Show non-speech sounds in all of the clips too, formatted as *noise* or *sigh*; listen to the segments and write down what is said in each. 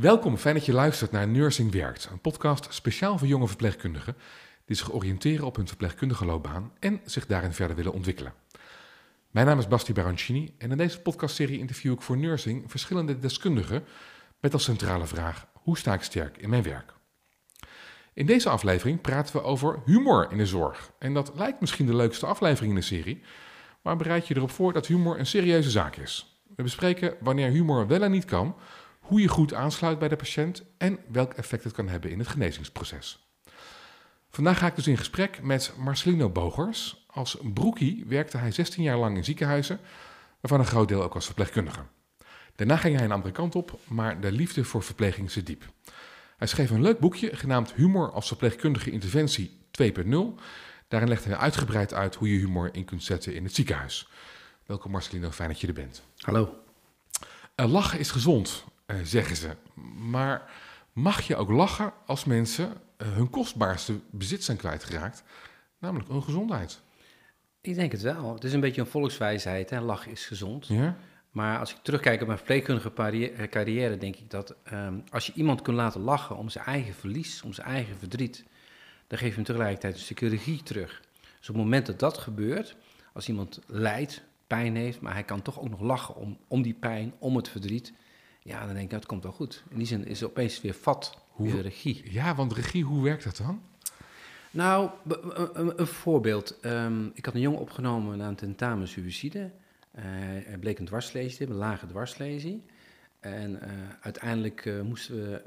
Welkom, fijn dat je luistert naar Nursing Werkt, een podcast speciaal voor jonge verpleegkundigen die zich oriënteren op hun verpleegkundige loopbaan en zich daarin verder willen ontwikkelen. Mijn naam is Basti Baroncini en in deze podcastserie interview ik voor Nursing verschillende deskundigen met als centrale vraag: hoe sta ik sterk in mijn werk? In deze aflevering praten we over humor in de zorg. En dat lijkt misschien de leukste aflevering in de serie, maar bereid je erop voor dat humor een serieuze zaak is. We bespreken wanneer humor wel en niet kan, hoe je goed aansluit bij de patiënt en welk effect het kan hebben in het genezingsproces. Vandaag ga ik dus in gesprek met Marcelino Bogers. Als broekie werkte hij 16 jaar lang in ziekenhuizen, waarvan een groot deel ook als verpleegkundige. Daarna ging hij een andere kant op, maar de liefde voor verpleging zit diep. Hij schreef een leuk boekje genaamd Humor als verpleegkundige interventie 2.0. Daarin legt hij uitgebreid uit hoe je humor in kunt zetten in het ziekenhuis. Welkom Marcelino, fijn dat je er bent. Hallo. Lachen is gezond, zeggen ze. Maar mag je ook lachen als mensen uh, hun kostbaarste bezit zijn kwijtgeraakt, namelijk hun gezondheid? Ik denk het wel. Het is een beetje een volkswijsheid, hè? lachen is gezond. Ja? Maar als ik terugkijk op mijn verpleegkundige carrière, denk ik dat um, als je iemand kunt laten lachen om zijn eigen verlies, om zijn eigen verdriet, dan geef je hem tegelijkertijd een stukje regie terug. Dus op het moment dat dat gebeurt, als iemand lijdt, pijn heeft, maar hij kan toch ook nog lachen om, om die pijn, om het verdriet, ja, dan denk ik, dat komt wel goed. In die zin is er opeens weer vat, hoe, weer regie. Ja, want regie, hoe werkt dat dan? Nou, een, een voorbeeld. Um, ik had een jongen opgenomen na een tentamen suïcide. Uh, hij bleek een dwarslesie te hebben, een lage dwarslesie. En uh, uiteindelijk uh, moesten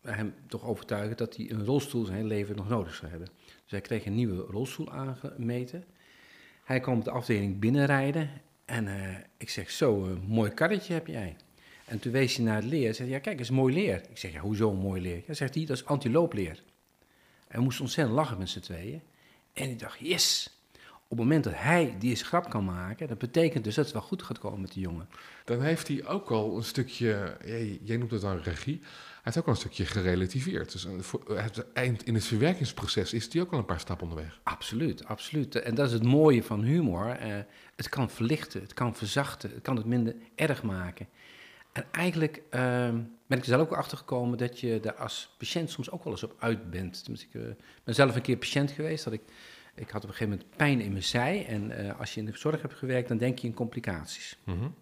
we hem toch overtuigen dat hij een rolstoel zijn leven nog nodig zou hebben. Dus hij kreeg een nieuwe rolstoel aangemeten. Hij kwam op de afdeling binnenrijden en ik zeg, zo, een mooi karretje heb jij. En toen wees hij naar het leer en zei ja kijk, is mooi leer. Ik zeg, ja, hoezo een mooi leer? Ja, zegt hij, dat is antiloopleer. En we moesten ontzettend lachen met z'n tweeën. En ik dacht, yes, op het moment dat hij die eens grap kan maken, dat betekent dus dat het wel goed gaat komen met die jongen. Dan heeft hij ook al een stukje, jij, jij noemt het dan regie, hij heeft ook al een stukje gerelativeerd. Dus het eind in het verwerkingsproces is hij ook al een paar stappen onderweg. Absoluut, absoluut. En dat is het mooie van humor. Uh, het kan verlichten, het kan verzachten, het kan het minder erg maken. En eigenlijk uh, ben ik er zelf ook achter gekomen dat je daar als patiënt soms ook wel eens op uit bent. Dus ik uh, ben zelf een keer patiënt geweest, dat ik ik had op een gegeven moment pijn in mijn zij. En uh, als je in de zorg hebt gewerkt, dan denk je in complicaties. Mm -hmm.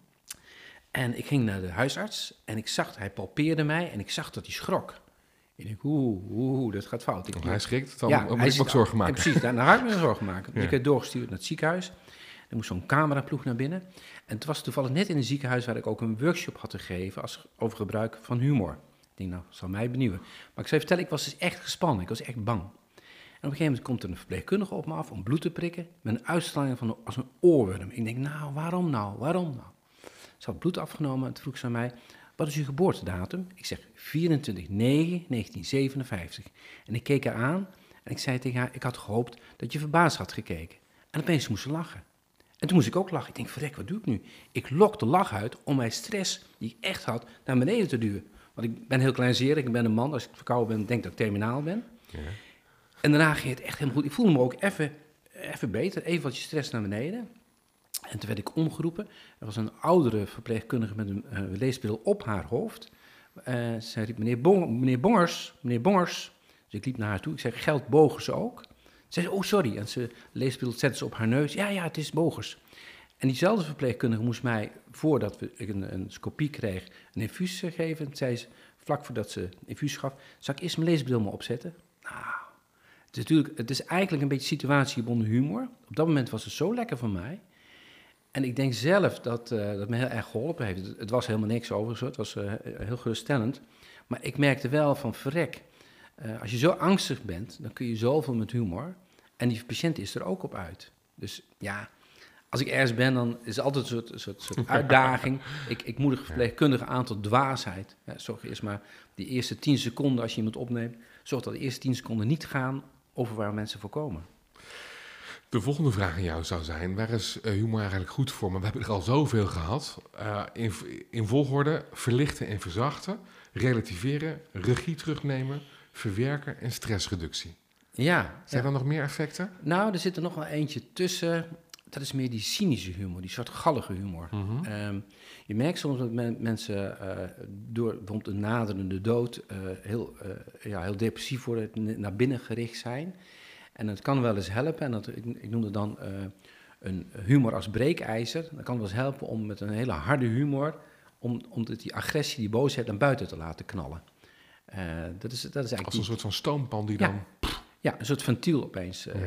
En ik ging naar de huisarts en ik zag, hij palpeerde mij en ik zag dat hij schrok. Ik denk, oeh, oeh, dat gaat fout. Ik, hij schrikt, dan ja, moet ik me zorgen maken. precies, daar ga ik me zorgen maken. Dus ik werd doorgestuurd naar het ziekenhuis. Er moest zo'n cameraploeg naar binnen. En het was toevallig net in een ziekenhuis waar ik ook een workshop had gegeven als, over gebruik van humor. Ik denk, nou, dat zal mij benieuwen. Maar ik zou je vertellen, ik was dus echt gespannen. Ik was echt bang. En op een gegeven moment komt er een verpleegkundige op me af om bloed te prikken met een uitstraling van als een oorworm. Ik denk, nou, waarom nou, waarom nou? Ze had bloed afgenomen en vroeg ze aan mij, wat is uw geboortedatum? Ik zeg 24 9 1957. En ik keek haar aan en ik zei tegen haar, ik had gehoopt dat je verbaasd had gekeken. En opeens moest ze lachen. En toen moest ik ook lachen. Ik denk, verrek, wat doe ik nu? Ik lok de lach uit om mijn stress, die ik echt had, naar beneden te duwen. Want ik ben heel kleinzerig, ik ben een man. Als ik verkouden ben, denk ik dat ik terminaal ben. Ja. En daarna ging het echt helemaal goed. Ik voelde me ook even, even beter, even wat je stress naar beneden. En toen werd ik omgeroepen. Er was een oudere verpleegkundige met een uh, leesbril op haar hoofd. Uh, zij riep, meneer, Bong, meneer Bongers, meneer Bongers. Dus ik liep naar haar toe. Ik zei, geldt Bogers ook? Ze zei, oh sorry. En ze leesbril zette ze op haar neus. Ja, ja, het is Bogers. En diezelfde verpleegkundige moest mij, voordat we, een, een scopie kreeg, een infuus geven. En zei ze, vlak voordat ze infuus gaf, zal ik eerst mijn leesbril maar opzetten? Nou, het is, natuurlijk, het is eigenlijk een beetje situatiegebonden humor. Op dat moment was het zo lekker voor mij. En ik denk zelf dat uh, dat me heel erg geholpen heeft. Het, was helemaal niks overigens, het was uh, heel geruststellend. Maar ik merkte wel van verrek, uh, als je zo angstig bent, dan kun je zoveel met humor. En die patiënt is er ook op uit. Dus ja, als ik ergens ben, dan is het altijd een soort, soort, soort *laughs* uitdaging. ik, ik moedig verpleegkundigen aan tot dwaasheid. Ja, zorg eerst maar die eerste tien seconden als je iemand opneemt. Zorg dat de eerste tien seconden niet gaan over waar mensen voor komen. De volgende vraag aan jou zou zijn: waar is uh, humor eigenlijk goed voor? Maar we hebben er al zoveel gehad. Uh, in, in volgorde verlichten en verzachten, relativeren, regie terugnemen, verwerken en stressreductie. Ja. Zijn er nog meer effecten? Nou, er zit er nog wel eentje tussen. dat is meer die cynische humor, die zwartgallige humor. Mhm. Ehm, je merkt soms dat men- mensen eh, door bijvoorbeeld een naderende dood eh, heel, eh, ja, heel depressief worden, naar binnen gericht zijn. En dat kan wel eens helpen, en dat, ik, ik noemde dan een humor als breekijzer. Dat kan wel eens helpen om met een hele harde humor, om, om die agressie, die boosheid naar buiten te laten knallen. Dat, is, dat is eigenlijk Als een die- soort van stoompan die Ja. dan... ja, een soort ventiel opeens eh,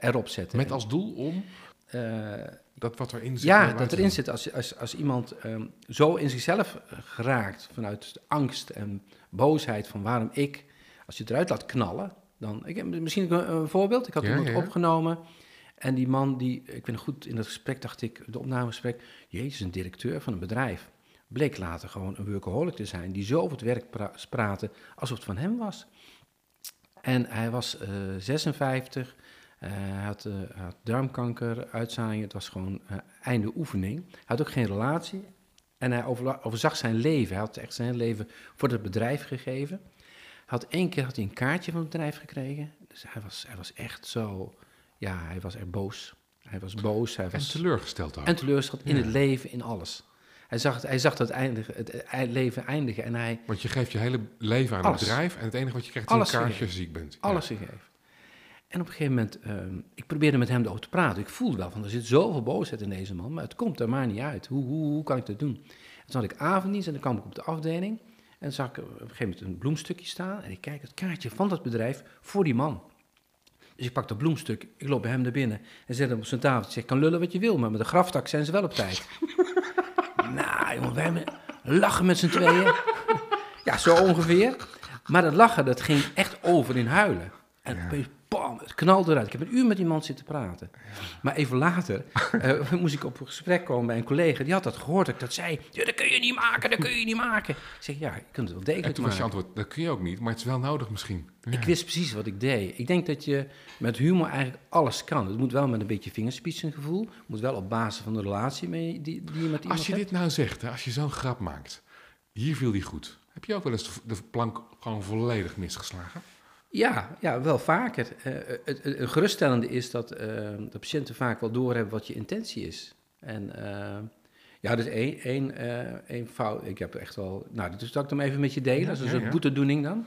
erop zetten. Met als doel om Eh, dat wat erin zit... ja, dat erin zit als, als, als iemand ehm, zo in zichzelf eh, geraakt vanuit angst en boosheid van waarom ik, als je het eruit laat knallen, dan, ik heb misschien een, een voorbeeld, ik had Ja, iemand ja. opgenomen en die man, die, ik ben goed in dat gesprek, dacht ik, de opnamegesprek, jezus, een directeur van een bedrijf, bleek later gewoon een workaholic te zijn, die zo over het werk pra- praatte alsof het van hem was. En hij was eh, 56, eh, had, eh, hij had darmkanker, uitzaaiing, het was gewoon eh, einde oefening. Hij had ook geen relatie en hij overzag zijn leven. Hij had echt zijn leven voor het bedrijf gegeven. Hij had één keer had hij een kaartje van het bedrijf gekregen. Dus hij was, hij was echt zo, ja, hij was echt boos. Hij was boos, hij En teleurgesteld ook. en teleurgesteld in Ja. het leven, in alles. Hij zag het, hij zag het, eindigen, het eh, leven eindigen en hij Want je geeft je hele leven aan Alles. het bedrijf... en het enige wat je krijgt is een kaartje als je ziek bent. Ja. alles gegeven. En op een gegeven moment, ehm, ik probeerde met hem erover te praten. Ik voelde wel van, er zit zoveel boosheid in deze man, maar het komt er maar niet uit. Hoe, hoe, hoe kan ik dat doen? En toen had ik avonddienst en dan kwam ik op de afdeling. En zag ik op een gegeven moment een bloemstukje staan. En ik kijk het kaartje van dat bedrijf voor die man. Dus ik pak dat bloemstuk, ik loop bij hem naar binnen en zet hem op zijn tafel. Ik zeg, kan lullen wat je wil, maar met de graftak zijn ze wel op tijd. *laughs* nou, jongen, wij lachen met z'n tweeën. ja, zo ongeveer. Maar dat lachen, dat ging echt over in huilen. En Ja. Bam, het knalde eruit. Ik heb een uur met iemand zitten praten. Maar even later *laughs* eh, moest ik op een gesprek komen bij een collega. Die had dat gehoord, dat ik dat zei. Ja, dat kun je niet maken, dat kun je niet maken. Ik zeg, ja, je kunt het wel En degelijk toen was je antwoord, dat kun je ook niet, maar het is wel nodig misschien. Ja. Ik wist precies wat ik deed. Ik denk dat je met humor eigenlijk alles kan. Het moet wel met een beetje vingerspitsengevoel. Het moet wel op basis van de relatie mee, die, die je met iemand Als je hebt. dit nou zegt, hè, als je zo'n grap maakt, hier viel die goed. Heb je ook wel eens de plank gewoon volledig misgeslagen? Ja, ja, wel vaker. Eh, het, geruststellende is dat eh, de patiënten vaak wel doorhebben wat je intentie is. En eh, ja, dat is één, één, eh, één fout. Ik heb echt wel... Nou, dat zal ik dan even met je delen. Ja, dat is een ja, soort ja. boetedoening dan.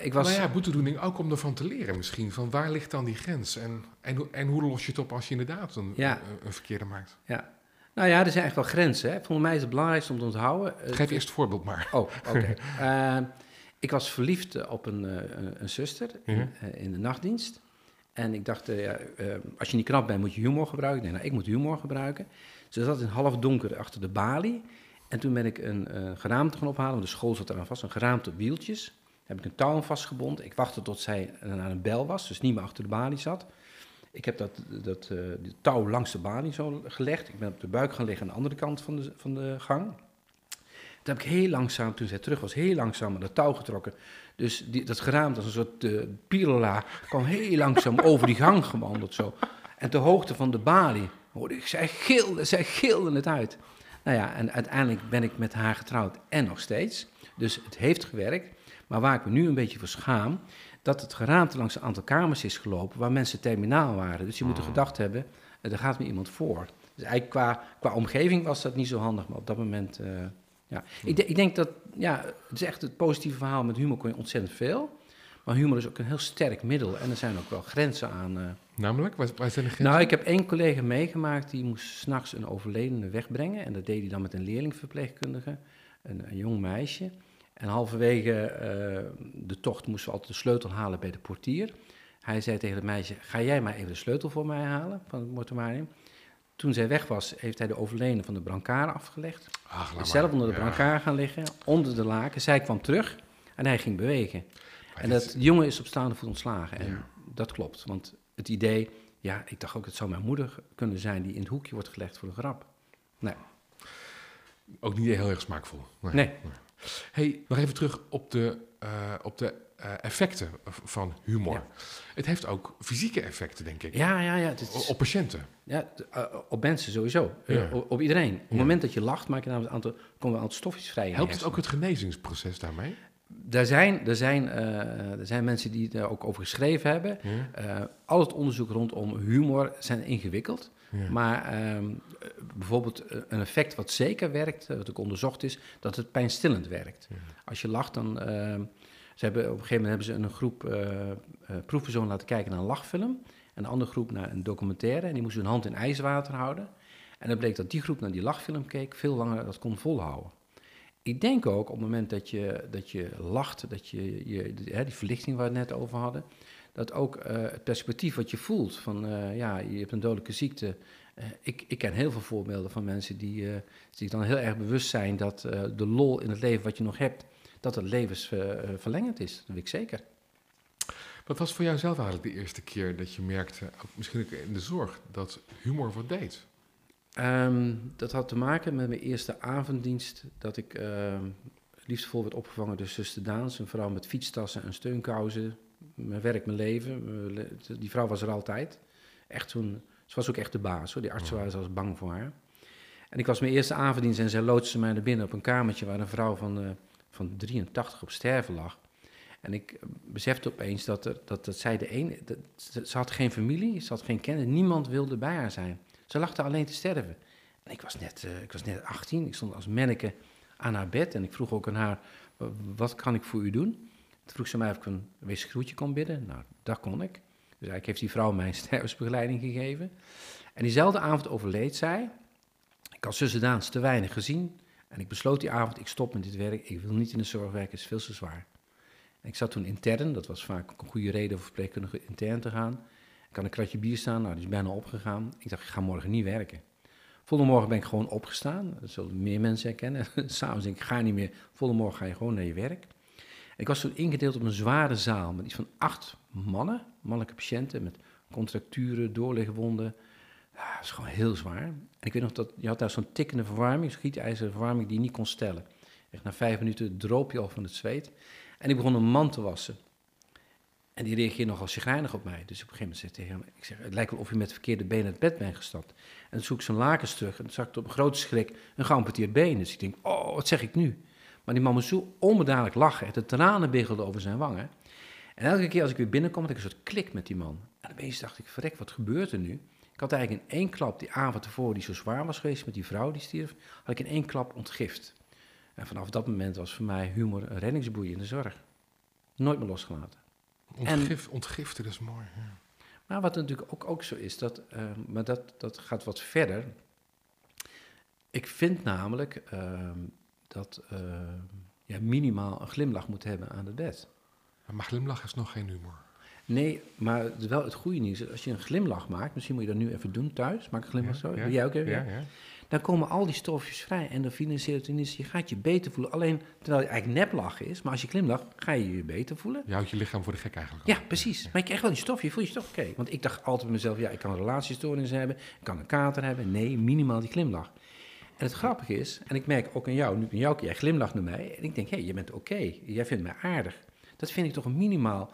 Ik was... Nou ja, boetedoening ook om ervan te leren misschien. Van waar ligt dan die grens? En, en, hoe- en hoe los je het op als je inderdaad een, Ja. een, een verkeerde maakt? ja. Nou ja, er zijn echt wel grenzen. Hè. Volgens mij is het belangrijkste om te onthouden... Geef eerst het voorbeeld maar. Oh, oké. *laughs* Eh, ik was verliefd eh, op een, eh, een, een zuster in, Ja. eh, in de nachtdienst. En ik dacht, ja, als je niet knap bent, moet je humor gebruiken. Nee, nou, ik moet humor gebruiken. Ze zat in half donker achter de balie. En toen ben ik een eh, geraamte gaan ophalen, want de school zat eraan vast. Een geraamte op wieltjes. Heb ik een touw aan vastgebonden. Ik wachtte tot zij aan een bel was, dus niet meer achter de balie zat. Ik heb dat, dat touw langs de balie zo gelegd. Ik ben op de buik gaan liggen aan de andere kant van de, van de gang. Toen heb ik heel langzaam, toen zij terug was, heel langzaam aan dat touw getrokken. Dus die, dat geraamte als een soort uh, pirola kwam heel langzaam *laughs* over die gang gewandeld zo. En ter hoogte van de balie hoorde ik, zij gilde, zij gilde het uit. Nou ja, en uiteindelijk ben ik met haar getrouwd en nog steeds. Dus het heeft gewerkt. Maar waar ik me nu een beetje voor schaam, dat het geraamte langs een aantal kamers is gelopen waar mensen terminaal waren. Dus je moet er gedacht hebben, eh, er gaat me iemand voor. Dus eigenlijk qua, qua omgeving was dat niet zo handig, maar op dat moment... Uh, ja. Ik, de, ik, denk dat, ja, het is echt het positieve verhaal. Met humor kon je ontzettend veel. Maar humor is ook een heel sterk middel. En er zijn ook wel grenzen aan. Uh... Namelijk? Waar, waar zijn de grenzen? Nou, ik heb één collega meegemaakt. Die moest s'nachts een overledene wegbrengen. En dat deed hij dan met een leerlingverpleegkundige. Een, een jong meisje. En halverwege uh, de tocht moesten we altijd de sleutel halen bij de portier. Hij zei tegen het meisje, ga jij maar even de sleutel voor mij halen van het mortuarium. Toen zij weg was, heeft hij de overledene van de brancard afgelegd. Ach, is zelf onder de ja. brancard gaan liggen, onder de laken. Zij kwam terug en hij ging bewegen. Maar en dat jongen is op staande voet ontslagen. En ja. dat klopt, want het idee... Ja, ik dacht ook, het zou mijn moeder kunnen zijn die in het hoekje wordt gelegd voor de grap. Nee. Ook niet heel erg smaakvol. Nee. nee. nee. hey, nog even terug op de, uh, op de effecten van humor. Ja. Het heeft ook fysieke effecten, denk ik. Ja, ja, ja. Is, op patiënten. Ja, uh, op mensen sowieso. Ja. op, op, iedereen. Op het moment dat je lacht, maak je namelijk een aantal, komen een aantal stofjes vrij. Helpt het ook het genezingsproces daarmee? er zijn, er, zijn, uh, er zijn mensen die er ook over geschreven hebben. Uh, al het onderzoek rondom humor zijn ingewikkeld. Maar um, bijvoorbeeld een effect wat zeker werkt, wat ook onderzocht is, dat het pijnstillend werkt. Als je lacht, dan. Uh, ze hebben, op een gegeven moment hebben ze een groep uh, proefpersonen laten kijken naar een lachfilm. En een andere groep naar een documentaire. En die moesten hun hand in ijswater houden. En dan bleek dat die groep naar die lachfilm keek, veel langer dat kon volhouden. Ik denk ook op het moment dat je, dat je lacht, dat je, je die, die verlichting waar we het net over hadden, dat ook uh, het perspectief wat je voelt van ja, je hebt een dodelijke ziekte. Ik, ik ken heel veel voorbeelden van mensen die zich dan heel erg bewust zijn dat de lol in het leven wat je nog hebt, dat het levensverlengend is. Dat weet ik zeker. Wat was voor jou zelf eigenlijk de eerste keer dat je merkte, misschien ook in de zorg, dat humor wat deed? Um, dat had te maken met mijn eerste avonddienst, dat ik uh, liefdevol werd opgevangen door zuster Daans, een vrouw met fietstassen en steunkousen. Mijn werk, mijn leven. Die vrouw was er altijd. Echt zo'n, ze was ook echt de baas, hoor. die artsen waren zelfs bang voor haar. En ik was mijn eerste avonddienst en zij loodste mij naar binnen op een kamertje waar een vrouw van, uh, van 83 op sterven lag. En ik besefte opeens dat, er, dat, dat zij de ene... Dat, ze had geen familie, ze had geen kennis, niemand wilde bij haar zijn. Ze lag er alleen te sterven. En ik was net, uh, ik was net 18, ik stond als manneke aan haar bed en ik vroeg ook aan haar, wat kan ik voor u doen? Toen vroeg ze mij of ik een weesgroetje kon bidden. Nou, dat kon ik. Dus eigenlijk heeft die vrouw mij *laughs* stervensbegeleiding gegeven. En diezelfde avond overleed zij. Ik had zussen Daans te weinig gezien. En ik besloot die avond, ik stop met dit werk. Ik wil niet in de zorg werken, het is veel te zwaar. Ik zat toen intern, dat was vaak een goede reden voor verpleegkundige intern te gaan. Ik kan een kratje bier staan, nou, die is bijna opgegaan. Ik dacht, ik ga morgen niet werken. Volgende morgen ben ik gewoon opgestaan. Dat zullen meer mensen herkennen. *laughs* S'avonds denk ik, ga niet meer. Volgende morgen ga je gewoon naar je werk. Ik was toen ingedeeld op een zware zaal met iets van acht mannen, mannelijke patiënten met contracturen, doorligwonden. Ja, dat is gewoon heel zwaar. En ik weet nog dat je had daar zo'n tikkende verwarming, schietijzeren verwarming die je niet kon stellen. Echt na vijf minuten droop je al van het zweet. En ik begon een man te wassen. En die reageerde nogal chagrijnig op mij. Dus op een gegeven moment ik tegen hem, ik zeg, het lijkt wel of je met verkeerde been het bed bent gestapt. En dan zoek ik zijn lakens terug en dan zag ik op een grote schrik een geamputeerd been. Dus ik denk, oh, wat zeg ik nu? Maar die man moest zo lachen. De tranen biggelden over zijn wangen. En elke keer als ik weer binnenkom, had ik een soort klik met die man. En opeens dacht ik, verrek, wat gebeurt er nu? Ik had eigenlijk in één klap, die avond ervoor die zo zwaar was geweest met die vrouw die stierf, had ik in één klap ontgift. En vanaf dat moment was voor mij humor een reddingsboei in de zorg. Nooit meer losgelaten. Ontgif, en, ontgiften, is mooi. Ja. Maar wat natuurlijk ook, ook zo is, dat, uh, maar dat, dat gaat wat verder. Ik vind namelijk uh, dat uh, je minimaal een glimlach moet hebben aan het bed. Maar glimlach is nog geen humor. Nee, maar wel het goede nieuws is, als je een glimlach maakt, misschien moet je dat nu even doen thuis, maak een glimlach zo, doe jij ook even, ja, ja. dan komen al die stofjes vrij, endorfine, serotonine, je gaat je beter voelen. Alleen, terwijl je eigenlijk neplachen is, maar als je glimlacht, ga je je beter voelen. Je houdt je lichaam voor de gek eigenlijk. Ja, precies. Maar je krijgt wel die stof, je voelt je toch oké. Want ik dacht altijd bij mezelf, ja, ik kan een relatiestoornis hebben, ik kan een kater hebben. Nee, minimaal die glimlach. En het grappige is, en ik merk ook aan jou, nu aan jou, jij glimlacht naar mij, en ik denk, hé, hey, je bent oké, jij vindt mij aardig. Dat vind ik toch een minimaal.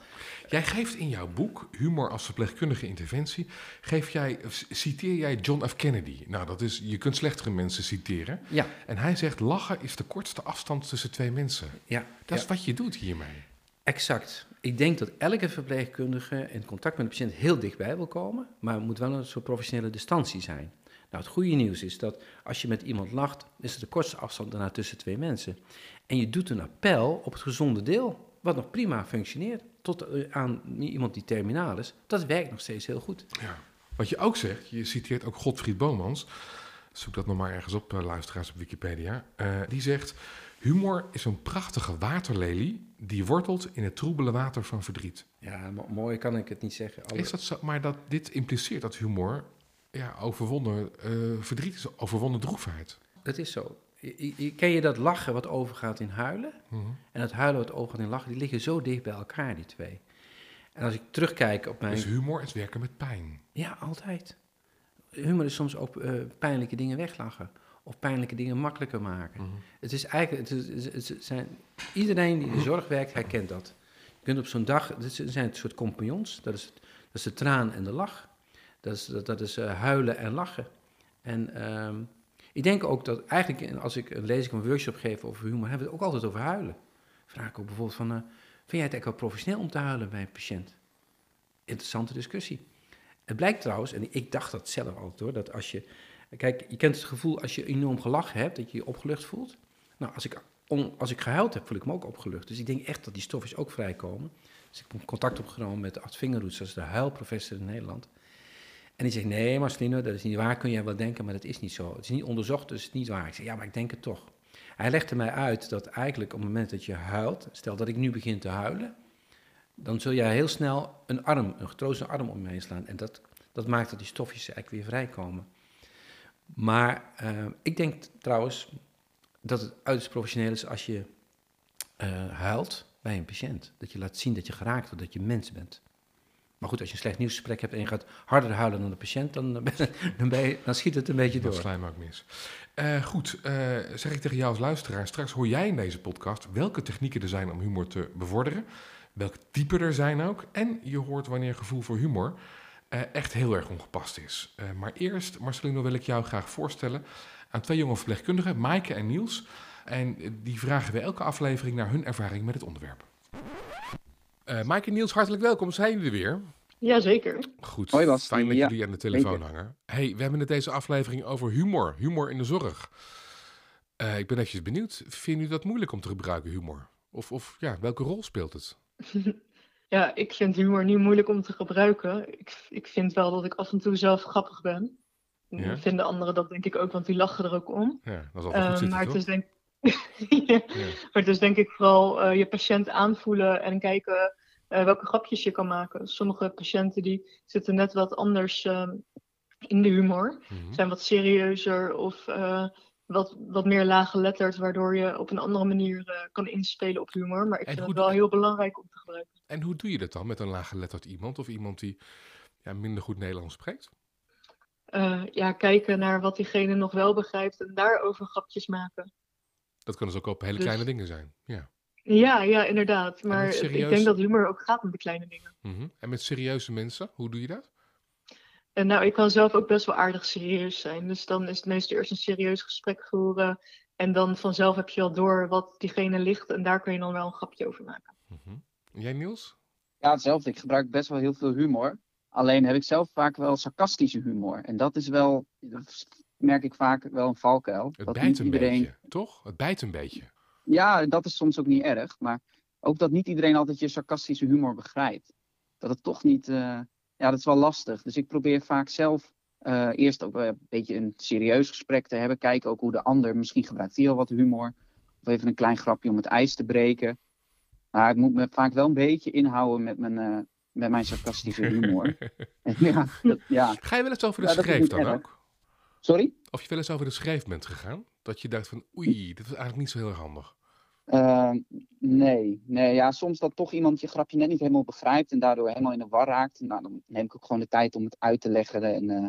Jij geeft in jouw boek, Humor als verpleegkundige interventie, geef jij, citeer jij John F. Kennedy. Nou, dat is, je kunt slechtere mensen citeren. Ja. En hij zegt, lachen is de kortste afstand tussen twee mensen. Ja. Dat is ja. wat je doet hiermee. Exact. Ik denk dat elke verpleegkundige in contact met de patiënt heel dichtbij wil komen, maar het moet wel een soort professionele distantie zijn. Nou, het goede nieuws is dat als je met iemand lacht, is het de kortste afstand daarna tussen twee mensen. En je doet een appel op het gezonde deel, wat nog prima functioneert, tot aan iemand die terminaal is. Dat werkt nog steeds heel goed. Ja. Wat je ook zegt, je citeert ook Godfried Bomans, zoek dat nog maar ergens op, uh, luisteraars op Wikipedia. Uh, die zegt, humor is een prachtige waterlelie die wortelt in het troebele water van verdriet. Ja, mooi kan ik het niet zeggen. Alle... Is dat zo? Maar dat, dit impliceert dat humor ja, overwonnen uh, verdriet is, overwonnen droefheid. Dat is zo. Ken je dat lachen wat overgaat in huilen? Mhm. En dat huilen wat overgaat in lachen, die liggen zo dicht bij elkaar, die twee. En als ik terugkijk op mijn... Dus humor is werken met pijn? Ja, altijd. Humor is soms ook uh, pijnlijke dingen weglachen. Of pijnlijke dingen makkelijker maken. Mhm. Het is eigenlijk... Het is, het is, zijn, iedereen die in de zorg werkt, herkent dat. Je kunt op zo'n dag... Het zijn het soort compagnons. Dat is, dat is de traan en de lach. Dat is, dat, dat is uh, huilen en lachen. En um, ik denk ook dat eigenlijk als ik een lezing of een workshop geef over humor, hebben we het ook altijd over huilen. vraag ik ook bijvoorbeeld van, eh, vind jij het eigenlijk wel professioneel om te huilen bij een patiënt? Interessante discussie. Het blijkt trouwens, en ik dacht dat zelf altijd hoor, dat als je, kijk, je kent het gevoel als je enorm gelachen hebt, dat je je opgelucht voelt. Nou, als ik, als ik gehuild heb, voel ik me ook opgelucht. Dus ik denk echt dat die stofjes ook vrijkomen. Dus ik heb contact opgenomen met Art Vingerhoets, dat is de huilprofessor in Nederland. En die zegt, nee Marcelino, dat is niet waar, kun jij wel denken, maar dat is niet zo. Het is niet onderzocht, dus het is niet waar. Ik zeg, ja, maar ik denk het toch. Hij legde mij uit dat eigenlijk op het moment dat je huilt, stel dat ik nu begin te huilen, dan zul jij heel snel een arm, een getrooste arm om me heen slaan. En dat, dat maakt dat die stofjes eigenlijk weer vrijkomen. Maar uh, ik denk trouwens dat het uiterst professioneel is als je uh, huilt bij een patiënt. Dat je laat zien dat je geraakt wordt, dat je mens bent. Maar goed, als je een slecht nieuwsgesprek hebt en je gaat harder huilen dan de patiënt, dan, dan, je, dan schiet het een beetje door. Dat slijm ook mis. Uh, goed, uh, zeg ik tegen jou als luisteraar, straks hoor jij in deze podcast welke technieken er zijn om humor te bevorderen, welke type er zijn ook, en je hoort wanneer gevoel voor humor uh, echt heel erg ongepast is. maar eerst, Marcelino, wil ik jou graag voorstellen aan twee jonge verpleegkundigen, Maaike en Niels. En die vragen we elke aflevering naar hun ervaring met het onderwerp. Uh, Mike en Niels, hartelijk welkom. Zijn jullie er weer? Jazeker. Goed, Hoi, Bas. fijn dat jullie aan de telefoon hangen. hey, we hebben het deze aflevering over humor. Humor in de zorg. Uh, ik ben eventjes benieuwd. Vinden jullie dat moeilijk om te gebruiken, humor? Of, of ja, welke rol speelt het? *laughs* ja, ik vind humor niet moeilijk om te gebruiken. Ik, ik vind wel dat ik af en toe zelf grappig ben. Ja? Vinden anderen dat denk ik ook, want die lachen er ook om. Ja, dat is al goed uh, *laughs* Maar het is denk ja. Maar dus denk ik vooral uh, je patiënt aanvoelen en kijken uh, welke grapjes je kan maken. Sommige patiënten die zitten net wat anders uh, in de humor. Mm-hmm. Zijn wat serieuzer of uh, wat, wat meer laaggeletterd, waardoor je op een andere manier kan inspelen op humor. Maar ik en vind het wel heel belangrijk om te gebruiken. En hoe doe je dat dan met een laaggeletterd iemand of iemand die ja, minder goed Nederlands spreekt? ja, kijken naar wat diegene nog wel begrijpt en daarover grapjes maken. Dat kunnen dus ook op hele dus kleine dingen zijn. Ja. Ja, ja, inderdaad. Maar ik denk dat humor ook gaat om de kleine dingen. Mm En met serieuze mensen, hoe doe je dat? En nou, ik kan zelf ook best wel aardig serieus zijn. Dus dan is het meestal eerst een serieus gesprek voeren. En dan vanzelf heb je wel door wat diegene ligt. En daar kun je dan wel een grapje over maken. Mm Jij, Niels? Ja, hetzelfde. Ik gebruik best wel heel veel humor. Alleen heb ik zelf vaak wel sarcastische humor. En dat is wel, merk ik vaak wel een valkuil. Het bijt een iedereen... beetje, toch? Het bijt een beetje. Ja, dat is soms ook niet erg. Maar ook dat niet iedereen altijd je sarcastische humor begrijpt. Dat het toch niet... Uh... Ja, dat is wel lastig. Dus ik probeer vaak zelf uh, eerst ook een beetje een serieus gesprek te hebben. Kijken ook hoe de ander... Misschien gebruikt hij al wat humor. Of even een klein grapje om het ijs te breken. Maar ik moet me vaak wel een beetje inhouden met mijn, uh, met mijn sarcastische humor. *laughs* ja, dat, ja. Ga je wel eens over de ja, schreef dan ook? Sorry? Of je wel eens over de schreef bent gegaan? Dat je dacht van, oei, dit was eigenlijk niet zo heel erg handig. Uh, nee, nee, ja, soms dat toch iemand je grapje net niet helemaal begrijpt en daardoor helemaal in de war raakt. Nou, dan neem ik ook gewoon de tijd om het uit te leggen en uh,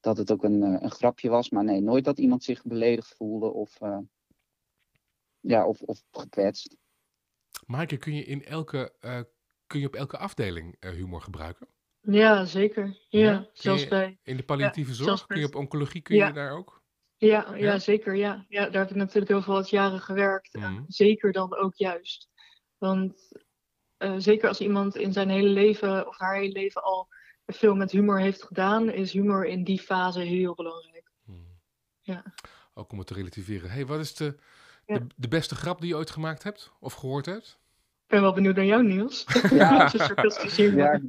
dat het ook een, uh, een grapje was. Maar nee, nooit dat iemand zich beledigd voelde of, uh, ja, of, of gekwetst. Maaike, kun je, in elke, kun je op elke afdeling humor gebruiken? Ja, zeker. Ja, ja zelfs bij... In de palliatieve zorg, kun je op oncologie, kun je daar ook? Ja, ja, zeker. Ja. Ja, daar heb ik natuurlijk heel veel jaren gewerkt. Mm. Zeker dan ook juist. Want uh, zeker als iemand in zijn hele leven of haar hele leven al veel met humor heeft gedaan, is humor in die fase heel belangrijk. Mm. Ja. Ook om het te relativeren. hey, wat is de, de, de, beste grap die je ooit gemaakt hebt of gehoord hebt? Ik ben wel benieuwd naar jou, Niels. Ja, *laughs* ja,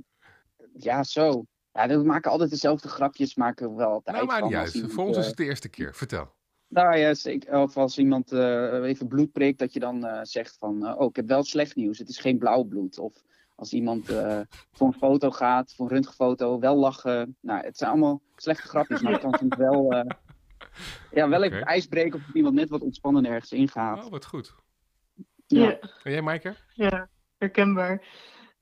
ja, zo. Ja, we maken altijd dezelfde grapjes, maken we wel altijd. Nou, maar niet uit. Voor ons is het de eerste keer. Vertel. Nou ja, zeker. Of als iemand uh, even bloed prikt, dat je dan uh, zegt van... Uh, oh, ik heb wel slecht nieuws. Het is geen blauw bloed. Of als iemand *laughs* voor een foto gaat, voor een röntgenfoto, wel lachen. Nou, het zijn allemaal slechte grapjes, maar het kan soms wel... *laughs* ja, wel even okay. ijs breken of iemand net wat ontspannen ergens ingaat. Oh, wat goed. Ja. ja. En jij, Maaike? Ja, herkenbaar.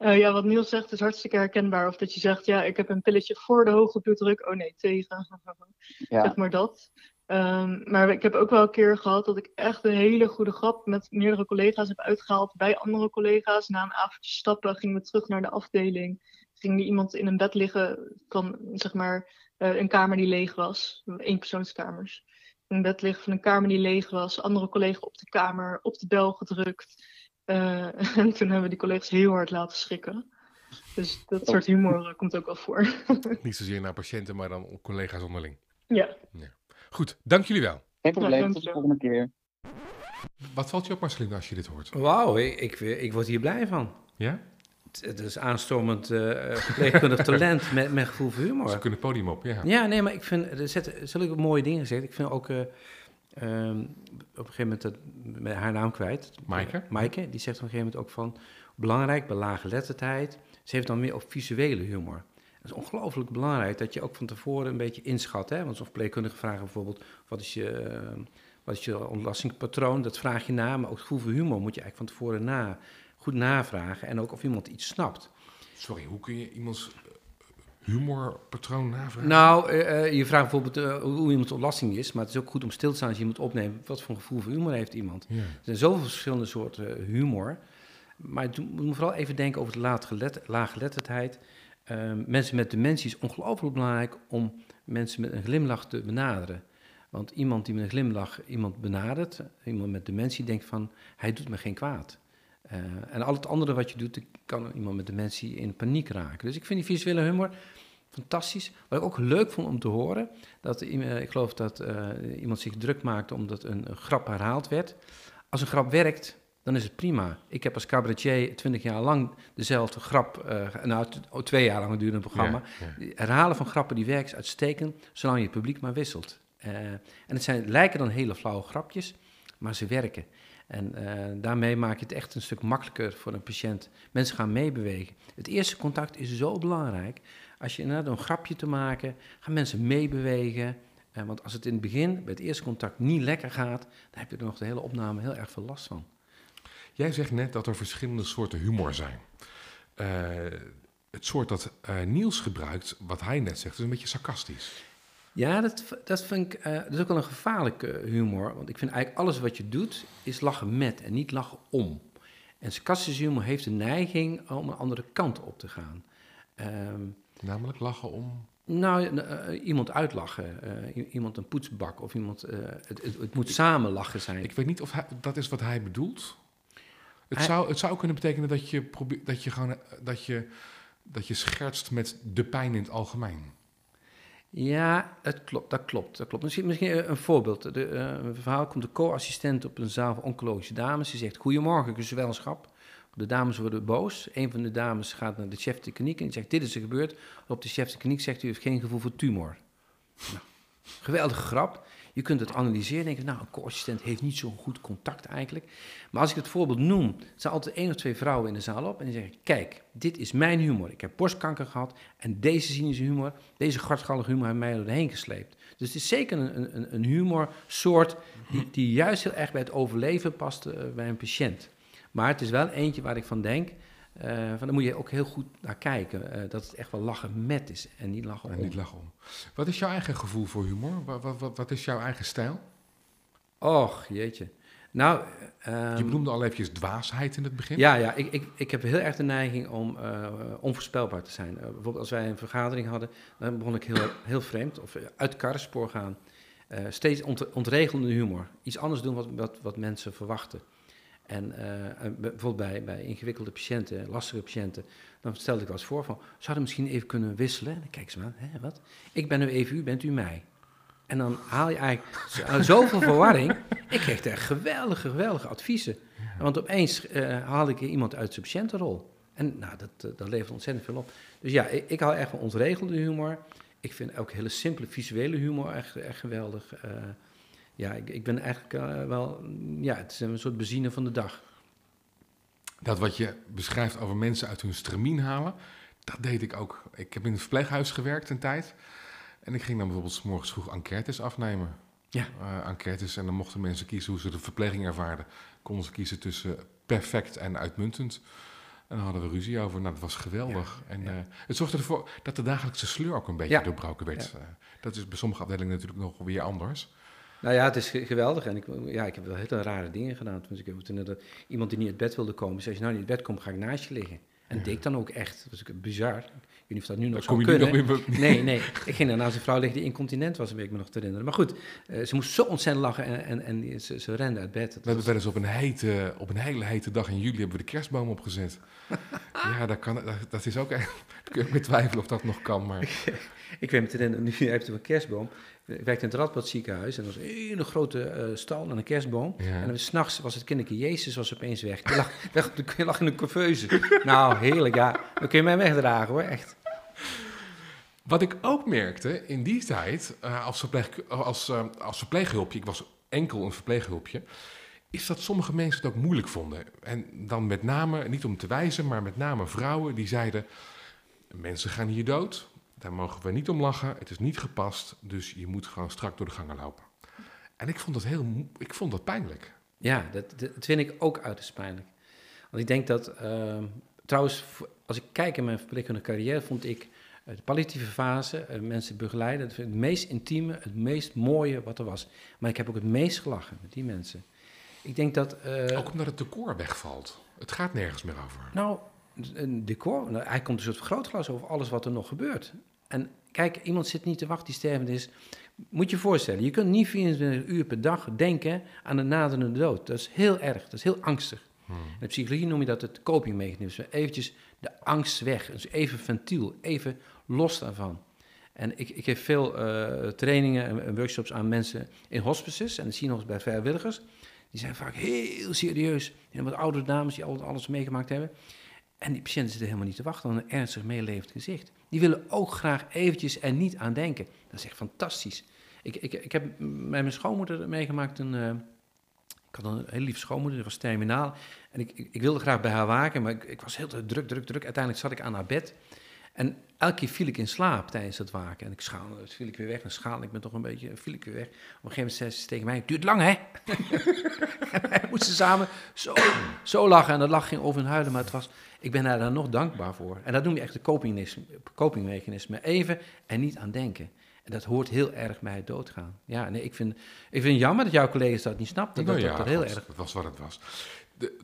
Uh, ja, wat Niels zegt is hartstikke herkenbaar. Of dat je zegt, ja, ik heb een pilletje voor de hoge bloeddruk. Oh nee, tegen. *laughs* ja. Zeg maar dat. Um, maar ik heb ook wel een keer gehad dat ik echt een hele goede grap met meerdere collega's heb uitgehaald bij andere collega's. Na een avondje stappen gingen we terug naar de afdeling. Ging er iemand in een bed liggen van, zeg maar, uh, een kamer die leeg was. Eenpersoonskamers. In een bed liggen van een kamer die leeg was. Andere collega op de kamer, op de bel gedrukt. *laughs* en toen hebben we die collega's heel hard laten schrikken. Dus dat soort humor komt ook wel voor. *laughs* Niet zozeer naar patiënten, maar dan collega's onderling. Ja. ja. Goed, dank jullie wel. Geen probleem, tot de volgende keer. Wat valt je op, Marceline, als je dit hoort? Wauw, ik, ik, ik, word hier blij van. Ja? Het is aanstormend uh, verpleegkundig talent met, met gevoel voor humor. Ze kunnen het podium op, ja. Ja, nee, maar ik vind, er zitten zulke mooie dingen gezegd. Ik vind ook, uh, um, op een gegeven moment, dat, met haar naam kwijt. Maaike? Maaike, die zegt op een gegeven moment ook van, belangrijk bij lage letterdheid. Ze heeft dan meer op visuele humor. Het is ongelooflijk belangrijk dat je ook van tevoren een beetje inschat. Hè? Want zo'n verpleegkundige vragen bijvoorbeeld, wat is je... Uh, wat is je ontlastingspatroon? Dat vraag je na, maar ook het gevoel voor humor moet je eigenlijk van tevoren na, goed navragen. En ook of iemand iets snapt. Sorry, hoe kun je iemands humorpatroon navragen? Nou, uh, je vraagt bijvoorbeeld uh, hoe iemands ontlasting is, maar het is ook goed om stil te staan als je moet opnemen. Wat voor een gevoel voor humor heeft iemand? Ja. Er zijn zoveel verschillende soorten humor. Maar je moet vooral even denken over de laaggeletterdheid. Uh, mensen met dementie is ongelooflijk belangrijk om mensen met een glimlach te benaderen. Want iemand die met een glimlach iemand benadert, iemand met dementie, denkt van, hij doet me geen kwaad. Uh, en al het andere wat je doet, kan iemand met dementie in paniek raken. Dus ik vind die visuele humor fantastisch. Wat ik ook leuk vond om te horen, dat ik geloof dat uh, iemand zich druk maakte omdat een, een, grap herhaald werd. Als een grap werkt, dan is het prima. Ik heb als cabaretier twintig jaar lang dezelfde grap, nou twee jaar lang duurde een programma. Ja, ja. Herhalen van grappen die werkt uitstekend, zolang je het publiek maar wisselt. En het zijn, lijken dan hele flauwe grapjes, maar ze werken. En uh, daarmee maak je het echt een stuk makkelijker voor een patiënt. Mensen gaan meebewegen. Het eerste contact is zo belangrijk. Als je inderdaad een grapje te maken, gaan mensen meebewegen. Uh, want als het in het begin, bij het eerste contact, niet lekker gaat, dan heb je er nog de hele opname heel erg veel last van. Jij zegt net dat er verschillende soorten humor zijn. Uh, het soort dat Niels gebruikt, wat hij net zegt, is een beetje sarcastisch. Ja, dat, dat vind ik uh, dat is ook wel een gevaarlijke humor. Want ik vind eigenlijk alles wat je doet, is lachen met en niet lachen om. En sarcastische humor heeft de neiging om een andere kant op te gaan. Um, Namelijk lachen om? Nou, uh, iemand uitlachen. Uh, iemand een poetsbak of iemand... Het, het, het, moet samen lachen zijn. Ik weet niet of hij, dat is wat hij bedoelt. Het, hij, zou, het zou kunnen betekenen dat je, probeert, dat, je gewoon, dat, je, dat je schertst met de pijn in het algemeen. Ja, het klopt, dat klopt. Dat klopt. Misschien, misschien een voorbeeld. De, een verhaal komt de co-assistent op een zaal van oncologische dames. Die zegt, goedemorgen, gezwelschap. De dames worden boos. Een van de dames gaat naar de chef de kliniek en zegt, dit is er gebeurd. Op de chef de kliniek zegt, u heeft geen gevoel voor tumor. Nou, geweldige grap. Je kunt het analyseren en denken, nou, een co-assistent heeft niet zo'n goed contact eigenlijk. Maar als ik het voorbeeld noem, zijn altijd één of twee vrouwen in de zaal op en die zeggen, kijk, dit is mijn humor. Ik heb borstkanker gehad en deze cynische humor, deze gardschallige humor heeft mij erheen gesleept. Dus het is zeker een, een, een humorsoort die, die juist heel erg bij het overleven past uh, bij een patiënt. Maar het is wel eentje waar ik van denk, uh, van, daar moet je ook heel goed naar kijken. Uh, dat het echt wel lachen met is en niet lachen om. En niet lachen om. Wat is jouw eigen gevoel voor humor? Wat, wat, wat, wat is jouw eigen stijl? Och, jeetje. Nou, um, je benoemde al eventjes dwaasheid in het begin. Ja, ja ik, ik, ik heb heel erg de neiging om uh, onvoorspelbaar te zijn. bijvoorbeeld als wij een vergadering hadden, dan begon ik heel, heel vreemd, of uit karrenspoor gaan. steeds ont, ontregelende humor. Iets anders doen wat, wat, wat mensen verwachten. En uh, bijvoorbeeld bij, bij ingewikkelde patiënten, lastige patiënten, dan stelde ik wel eens voor van, zouden misschien even kunnen wisselen? En dan kijken ze maar, hè, wat? Ik ben nu even u, bent u mij? En dan haal je eigenlijk *laughs* zoveel verwarring. Ik kreeg echt geweldige, geweldige adviezen. Want opeens uh, haalde ik iemand uit zijn patiëntenrol. En nou, dat, uh, dat levert ontzettend veel op. Dus ja, ik, ik hou echt van ontregelde humor. Ik vind ook hele simpele visuele humor echt, echt geweldig. Ja, ik, ik ben eigenlijk uh, wel, ja, het is een soort benzine van de dag. Dat wat je beschrijft over mensen uit hun stramien halen, dat deed ik ook. Ik heb in het verpleeghuis gewerkt een tijd. En ik ging dan bijvoorbeeld s morgens vroeg enquêtes afnemen. Ja. Uh, enquêtes en dan mochten mensen kiezen hoe ze de verpleging ervaarden. Konden ze kiezen tussen perfect en uitmuntend. En dan hadden we ruzie over. Nou, dat was geweldig. Ja, en ja. Uh, het zorgde ervoor dat de dagelijkse sleur ook een beetje ja. doorbroken werd. Uh, dat is bij sommige afdelingen natuurlijk nog weer anders. Nou ja, het is geweldig. En ik, ja, ik heb wel hele rare dingen gedaan. Dus ik heb toen er iemand die niet uit bed wilde komen, zei: Als je nou niet uit bed komt, ga ik naast je liggen. En dat deed ik dan ook echt. Dat was bizar. Ik niet of dat nu nog zou kunnen. nee, nee. Ik ging daarna zijn vrouw liggen die incontinent was, weet ik me nog te herinneren. Maar goed, uh, ze moest zo ontzettend lachen en, en, en ze, ze rende uit bed. we hebben wel eens op een, hete, op een hele hete dag in juli hebben we de kerstboom opgezet. *laughs* ja, dat, kan, dat, dat is ook echt... *laughs* Kun je twijfelen of dat nog kan, maar... *laughs* ik weet me te herinneren, nu heb je een kerstboom. Ik werkte in het Radboud ziekenhuis en er was een hele grote uh, stal en een kerstboom. Ja. En s'nachts was het kinderke Jezus was opeens weg. Je lag, *laughs* weg je lag in een couveuse. nou, heerlijk, ja. Dan kun je mij wegdragen hoor, echt. Wat ik ook merkte in die tijd, uh, als, verpleeg, als, uh, als verpleeghulpje, ik was enkel een verpleeghulpje, is dat sommige mensen het ook moeilijk vonden. En dan met name, niet om te wijzen, maar met name vrouwen die zeiden: Mensen gaan hier dood, daar mogen we niet om lachen, het is niet gepast, dus je moet gewoon strak door de gangen lopen. En ik vond dat heel, ik vond dat pijnlijk. Ja, dat, dat vind ik ook uiterst pijnlijk. Want ik denk dat, uh, trouwens, als ik kijk in mijn verpleegkundige carrière, vond ik de palliatieve fase, uh, mensen begeleiden, het meest intieme, het meest mooie wat er was. Maar ik heb ook het meest gelachen met die mensen. Ik denk dat... Uh, ook omdat het decor wegvalt. Het gaat nergens meer over. Nou, een decor, nou, hij komt een soort vergrootglas over alles wat er nog gebeurt. En kijk, iemand zit niet te wachten die stervend is. Moet je je voorstellen, je kunt niet 24 uur per dag denken aan de naderende dood. Dat is heel erg, dat is heel angstig. Hmm. In de psychologie noem je dat het copingmechanisme. Eventjes de angst weg, dus even ventiel, even los daarvan. En ik, ik geef veel uh, trainingen en workshops aan mensen in hospices en zie nog eens bij vrijwilligers. Die zijn vaak heel serieus. En wat oudere dames die altijd alles meegemaakt hebben. En die patiënten zitten helemaal niet te wachten op een ernstig meelevend gezicht. Die willen ook graag eventjes er niet aan denken. Dat is echt fantastisch. Ik, ik, ik heb met mijn schoonmoeder meegemaakt een... Uh, ik had een heel lief schoonmoeder, die was terminaal. En ik, ik, ik, wilde graag bij haar waken, maar ik, ik was heel druk, druk, druk. Uiteindelijk zat ik aan haar bed. En elke keer viel ik in slaap tijdens het waken. En ik schaal, dus viel ik weer weg. Dan schaal ik me toch een beetje, viel ik weer weg. Op een gegeven moment zei ze tegen mij, het duurt lang hè? *laughs* en wij moesten samen zo, zo lachen. En dat lach ging over hun huilen, maar het was, ik ben daar nog dankbaar voor. En dat noem je echt de copingmechanisme. Even en niet aan denken. En dat hoort heel erg bij het doodgaan. Ja, nee, ik vind, ik vind het jammer dat jouw collega's dat niet snapten. Nou dat, ja, dat, heel was, erg... dat was wat het was. De,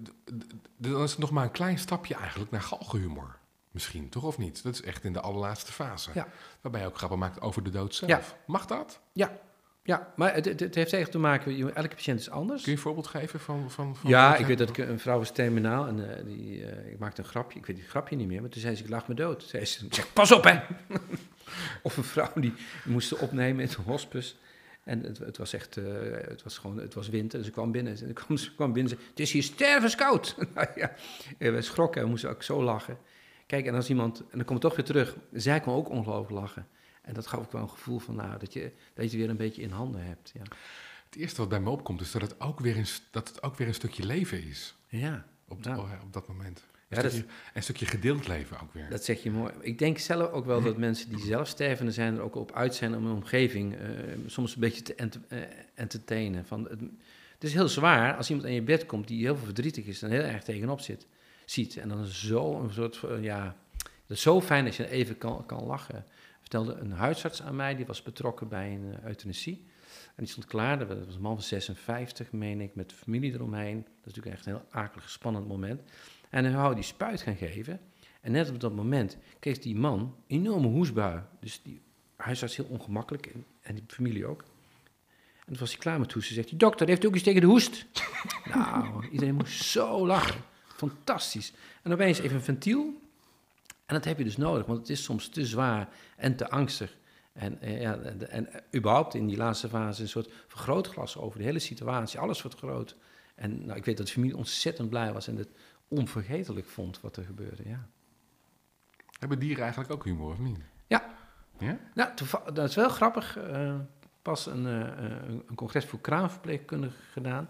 dan is het nog maar een klein stapje eigenlijk naar galgenhumor. Misschien, toch of niet? Dat is echt in de allerlaatste fase. Ja. Waarbij je ook grappen maakt over de dood zelf. Ja. Mag dat? Ja, ja, maar het, het, heeft echt te maken, elke patiënt is anders. Kun je een voorbeeld geven van... van, van ja, ik weet dat ik, een vrouw was terminaal en uh, die, uh, ik maakte een grapje. Ik weet het grapje niet meer, maar toen zei ze, ik lag me dood. Zei ze, zeg, pas op hè! *laughs* of een vrouw die moest opnemen in een hospice. En het, het, was echt, uh, het was gewoon, het was winter. Ze kwam binnen, ze kwam, ze kwam binnen, ze, het is hier stervenskoud. *laughs* nou ja, we schrokken, we moesten ook zo lachen. Kijk, en als iemand, en dan komt het toch weer terug, zij kon ook ongelooflijk lachen. En dat gaf ook wel een gevoel van, nou, dat je, dat je het weer een beetje in handen hebt. Ja. Het eerste wat bij me opkomt is dat het ook weer een, dat het ook weer een stukje leven is. Ja. Op, nou. op dat moment. Een, ja, stukje, dat, een stukje gedeeld leven ook weer. Dat zeg je mooi. Ik denk zelf ook wel *clears throat* dat mensen die zelf stervende zijn er ook op uit zijn om hun omgeving uh, soms een beetje te ent uh, entertainen. Van, het, het, is heel zwaar als iemand aan je bed komt die heel veel verdrietig is en heel erg tegenop zit, ziet. En dan is zo een soort, uh, ja, het is zo fijn als je even kan, kan lachen vertelde een huisarts aan mij, die was betrokken bij een uh, euthanasie. En die stond klaar, dat was een man van 56, meen ik, met familie eromheen. Dat is natuurlijk echt een heel akelig, spannend moment. En hij wou die spuit gaan geven. En net op dat moment kreeg die man enorme hoesbui. Dus die huisarts heel ongemakkelijk en, en die familie ook. En toen was hij klaar met hoesten. Zegt die dokter, heeft ook eens tegen de hoest? *laughs* nou, iedereen moest zo lachen. Fantastisch. En opeens even een ventiel. En dat heb je dus nodig, want het is soms te zwaar en te angstig. En, eh, ja, en, en überhaupt in die laatste fase een soort vergrootglas over de hele situatie. Alles wordt groot. En nou, ik weet dat de familie ontzettend blij was en het onvergetelijk vond wat er gebeurde. Ja. Hebben dieren eigenlijk ook humor of niet? Ja. ja? Nou, dat is wel grappig. Uh, pas een, uh, een congres voor kraanverpleegkundigen gedaan.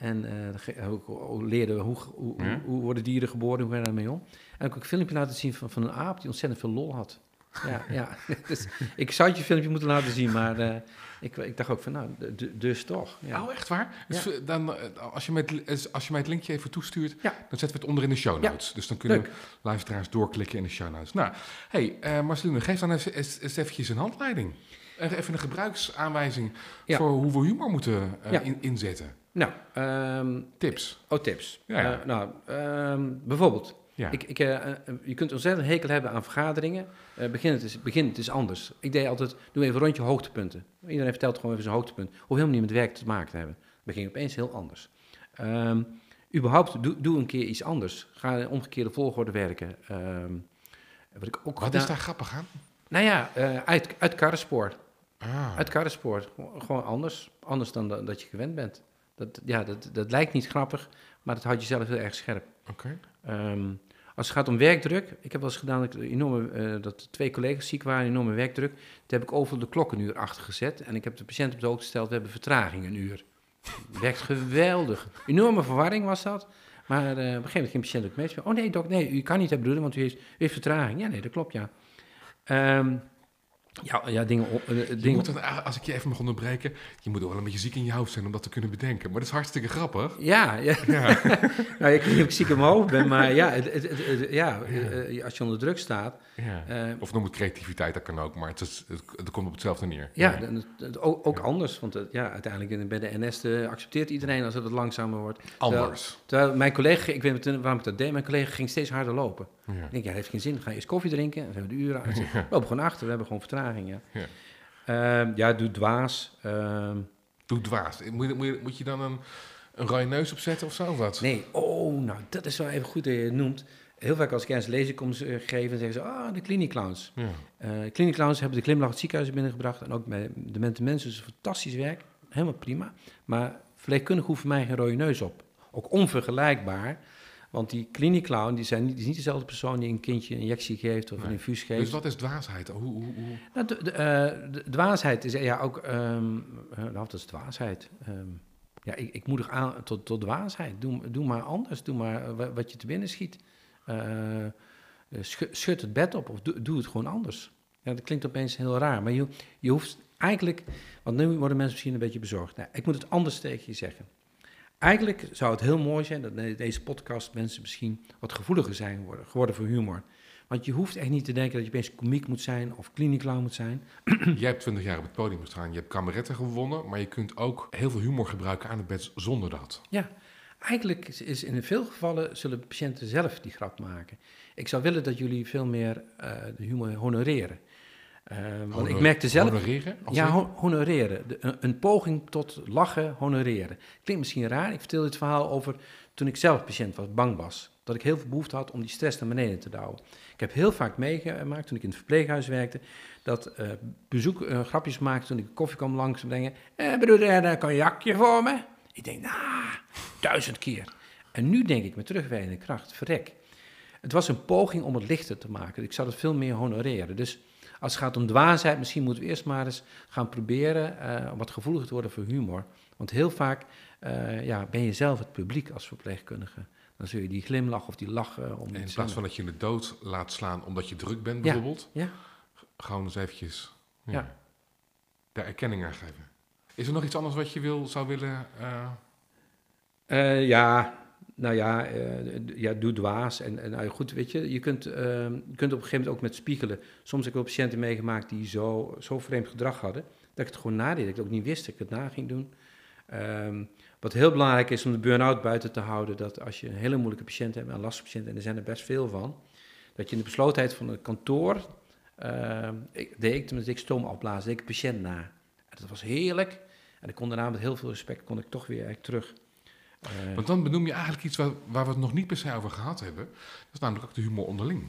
En uh, leerden we hoe, hoe, ja? hoe, worden dieren geboren, hoe gaan we daarmee om. En ook een filmpje laten zien van, van een aap die ontzettend veel lol had. Ja, *laughs* ja. *laughs* Dus, ik zou het je filmpje moeten laten zien, maar uh, ik, ik dacht ook van, nou, dus toch. Ja. Oh, echt waar? Dus ja. dan, eh, als, je mij het, als je mij het linkje even toestuurt, ja. dan zetten we het onder in de show notes. Dus dan kunnen luisteraars doorklikken in de show notes. Nou, hey, uh, Marceline, geef dan even, eens, eens eventjes een handleiding. Even een gebruiksaanwijzing voor hoe we humor moeten in, inzetten. Nou, um, tips. Oh, tips. Ja, nou, um, bijvoorbeeld, ja. Ik, ik, uh, je kunt ontzettend hekel hebben aan vergaderingen. Uh, begin, het is, begin het is anders. Ik deed altijd, doe even een rondje hoogtepunten. Iedereen vertelt gewoon even zijn hoogtepunt. Hoeft helemaal niet met werk te maken te hebben. Begin opeens heel anders. Um, überhaupt, doe, doe een keer iets anders. Ga in omgekeerde volgorde werken. Wat ik ook Wat gedaan, is daar grappig aan? Nou ja, uit, uit karrenspoor. Ah. Uit karrenspoor. Gewoon anders. Anders dan dat je gewend bent. Dat, ja, dat, dat lijkt niet grappig, maar dat houdt jezelf heel erg scherp. Oké. Okay. Um, als het gaat om werkdruk, ik heb wel eens gedaan dat, enorme, uh, dat twee collega's ziek waren, enorme werkdruk. Toen heb ik over de klok een uur achter gezet en ik heb de patiënt op de hoogte gesteld, we hebben vertraging een uur. Werkt geweldig. Enorme verwarring was dat. Maar uh, op een gegeven moment ging de patiënt ook mee. Oh nee, dok, nee, u kan niet hebben broeder, want u heeft, u heeft vertraging. Ja, nee, dat klopt, ja. Um, ja, ja dingen, uh, dingen. Moet dan, als ik je even mag onderbreken, je moet wel een beetje ziek in je hoofd zijn om dat te kunnen bedenken. Maar dat is hartstikke grappig. Ja, ja. ja. *laughs* nou, ik weet niet of ik ziek in mijn hoofd ben, maar ja, het, het, het, ja, uh, als je onder druk staat. Ja. Uh, of noem het creativiteit, dat kan ook, maar het, is, het, komt op hetzelfde neer. Ja, ook, ook anders, want ja, uiteindelijk bij de NS accepteert iedereen als het langzamer wordt. Anders. Terwijl, terwijl mijn collega, ik weet niet waarom ik dat deed, mijn collega ging steeds harder lopen. Ik denk, ja, dat heeft geen zin, ga eerst koffie drinken, dan zijn we de uren uit. We lopen gewoon achter, we hebben gewoon Ja, ja. Uh, ja doe dwaas. Uh, doe dwaas. Moet je, moet je, moet je dan een, een rode neus opzetten of zo? Of wat? Nee, oh, nou, dat is wel even goed dat je het noemt. Heel vaak als ik ergens lezing kom geven, zeggen ze, ah, de kliniekclowns. Ja. Uh, kliniekclowns hebben de glimlach het ziekenhuis binnengebracht. En ook bij de mensen is fantastisch werk. Helemaal prima. Maar verpleegkundigen hoeven mij geen rode neus op. Ook onvergelijkbaar want die kliniekclown, die, zijn niet, die is niet dezelfde persoon die een kindje een injectie geeft of nee. een infuus geeft. Dus wat is dwaasheid? Hoe, hoe, hoe? Nou, de, de, uh, de, dwaasheid is ja ook, um, nou dat is dwaasheid. Um, ja, ik, ik moedig aan tot, tot dwaasheid. Doe, doe maar anders, doe maar wat je te binnen schiet. Uh, schud het bed op of doe, doe het gewoon anders. Ja, dat klinkt opeens heel raar, maar je, je hoeft eigenlijk, want nu worden mensen misschien een beetje bezorgd. Nou, ik moet het anders tegen je zeggen. Eigenlijk zou het heel mooi zijn dat deze podcast mensen misschien wat gevoeliger zijn geworden, geworden voor humor. Want je hoeft echt niet te denken dat je opeens komiek moet zijn of kliniekclown moet zijn. *clears throat* Jij hebt twintig jaar op het podium gestaan, je hebt kameretten gewonnen, maar je kunt ook heel veel humor gebruiken aan het bed zonder dat. Ja, eigenlijk is in veel gevallen zullen patiënten zelf die grap maken. Ik zou willen dat jullie veel meer uh, de humor honoreren. Want Honor ik merkte zelf. Honoreren? Ja, ho honoreren. De, een, een, poging tot lachen, honoreren. Klinkt misschien raar. Ik vertel dit verhaal over toen ik zelf patiënt was, bang was. Dat ik heel veel behoefte had om die stress naar beneden te douwen. Ik heb heel vaak meegemaakt toen ik in het verpleeghuis werkte. Dat uh, bezoek uh, grapjes maakte toen ik koffie kwam langs brengen. Eh, broeder, een kajakje voor me? Ik denk, nou, duizend keer. En nu denk ik met terugwerkende kracht, verrek. Het was een poging om het lichter te maken. Ik zou het veel meer honoreren. Dus als het gaat om dwaasheid, misschien moeten we eerst maar eens gaan proberen uh, wat gevoeliger te worden voor humor. Want heel vaak uh, ja, ben je zelf het publiek als verpleegkundige. Dan zul je die glimlach of die lachen. Om en in plaats van dat je de dood laat slaan omdat je druk bent, bijvoorbeeld. Ja. Gewoon eens eventjes ja, ja. de erkenning aan geven. Is er nog iets anders wat je wil, zou willen... Uh... ja, nou ja, uh, ja doe dwaas. En, en nou goed, weet je, je kunt, uh, je kunt op een gegeven moment ook met spiegelen. Soms heb ik wel patiënten meegemaakt die zo, zo vreemd gedrag hadden, dat ik het gewoon nadeed. Dat ik ook niet wist dat ik het na ging doen. Um, wat heel belangrijk is om de burn-out buiten te houden, dat als je een hele moeilijke patiënt hebt, een lastige patiënt, en er zijn er best veel van, dat je in de beslotenheid van het kantoor, uh, ik, deed ik, ik stoom opblazen, deed ik de patiënt na. Dat was heerlijk. En ik kon daarna met heel veel respect, kon ik toch weer eigenlijk terug uh, Want dan benoem je eigenlijk iets waar, waar, we het nog niet per se over gehad hebben. Dat is namelijk ook de humor onderling.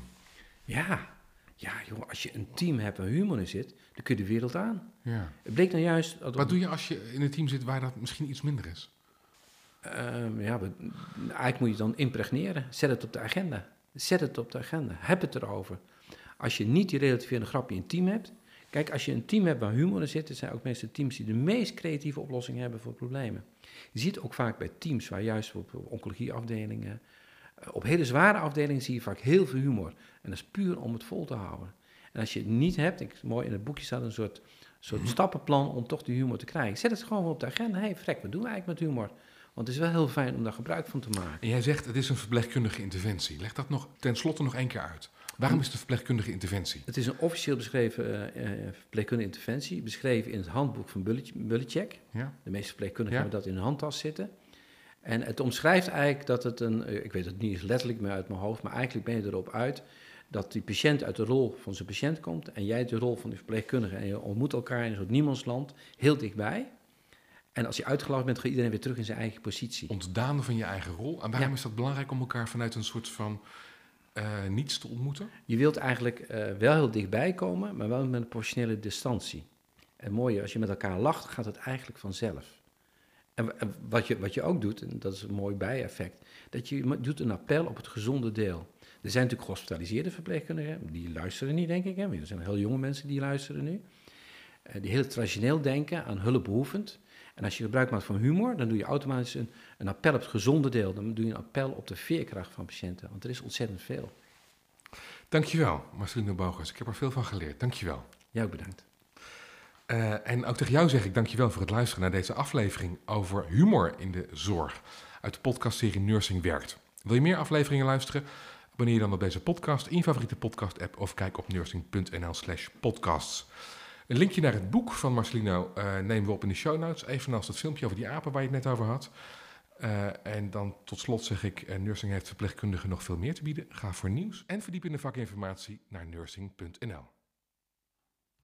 Ja, ja joh, als je een team hebt waar humor in zit, dan kun je de wereld aan. Ja. Het bleek nou juist... Dat Wat doe je als je in een team zit waar dat misschien iets minder is? Uh, ja, eigenlijk moet je dan impregneren. Zet het op de agenda. Zet het op de agenda. Heb het erover. Als je niet die relativerende grapje in team hebt... Kijk, als je een team hebt waar humor in zit... dan zijn ook meestal teams die de meest creatieve oplossingen hebben voor problemen. Je ziet ook vaak bij teams waar juist op oncologieafdelingen, eh, op hele zware afdelingen zie je vaak heel veel humor. En dat is puur om het vol te houden. En als je het niet hebt, ik, mooi in het boekje staat een soort, soort stappenplan om toch die humor te krijgen. Zet het gewoon op de agenda. Hé, hey, frek, wat doen we eigenlijk met humor? Want het is wel heel fijn om daar gebruik van te maken. En jij zegt, het is een verpleegkundige interventie. Leg dat nog tenslotte nog één keer uit. Waarom is het een verpleegkundige interventie? Het is een officieel beschreven uh, verpleegkundige interventie, beschreven in het handboek van Bulletcheck. Ja. De meeste verpleegkundigen hebben dat in hun handtas zitten. En het omschrijft eigenlijk dat het een, ik weet het niet eens letterlijk meer uit mijn hoofd, maar eigenlijk ben je erop uit dat die patiënt uit de rol van zijn patiënt komt en jij uit de rol van de verpleegkundige en je ontmoet elkaar in een soort niemandsland heel dichtbij. En als je uitgelachen bent, gaat iedereen weer terug in zijn eigen positie. Ontdaan van je eigen rol. En waarom is dat belangrijk om elkaar vanuit een soort van uh, niets te ontmoeten? Je wilt eigenlijk uh, wel heel dichtbij komen, maar wel met een professionele distantie. En mooie, als je met elkaar lacht, gaat het eigenlijk vanzelf. En wat je, wat je ook doet, en dat is een mooi bijeffect, dat je doet een appel op het gezonde deel. Er zijn natuurlijk gehospitaliseerde verpleegkundigen, die luisteren niet, denk ik. Hè? Er zijn heel jonge mensen die luisteren nu. Uh, die heel traditioneel denken aan hulpbehoevend. En als je gebruik maakt van humor, dan doe je automatisch een, een appel op het gezonde deel. Dan doe je een appel op de veerkracht van patiënten, want er is ontzettend veel. Dankjewel, Marcelino Bogers. Ik heb er veel van geleerd. Dankjewel. Ook bedankt. Uh, en ook tegen jou zeg ik dankjewel voor het luisteren naar deze aflevering over humor in de zorg. Uit de podcastserie Nursing Werkt. Wil je meer afleveringen luisteren? Abonneer je dan op deze podcast in je favoriete podcast-app of kijk op nursing.nl slash podcasts. Een linkje naar het boek van Marcelino uh, nemen we op in de show notes. Evenals het filmpje over die apen waar je het net over had. Uh, en dan tot slot zeg ik, uh, Nursing heeft verpleegkundigen nog veel meer te bieden. Ga voor nieuws en verdiepende vakinformatie naar nursing.nl.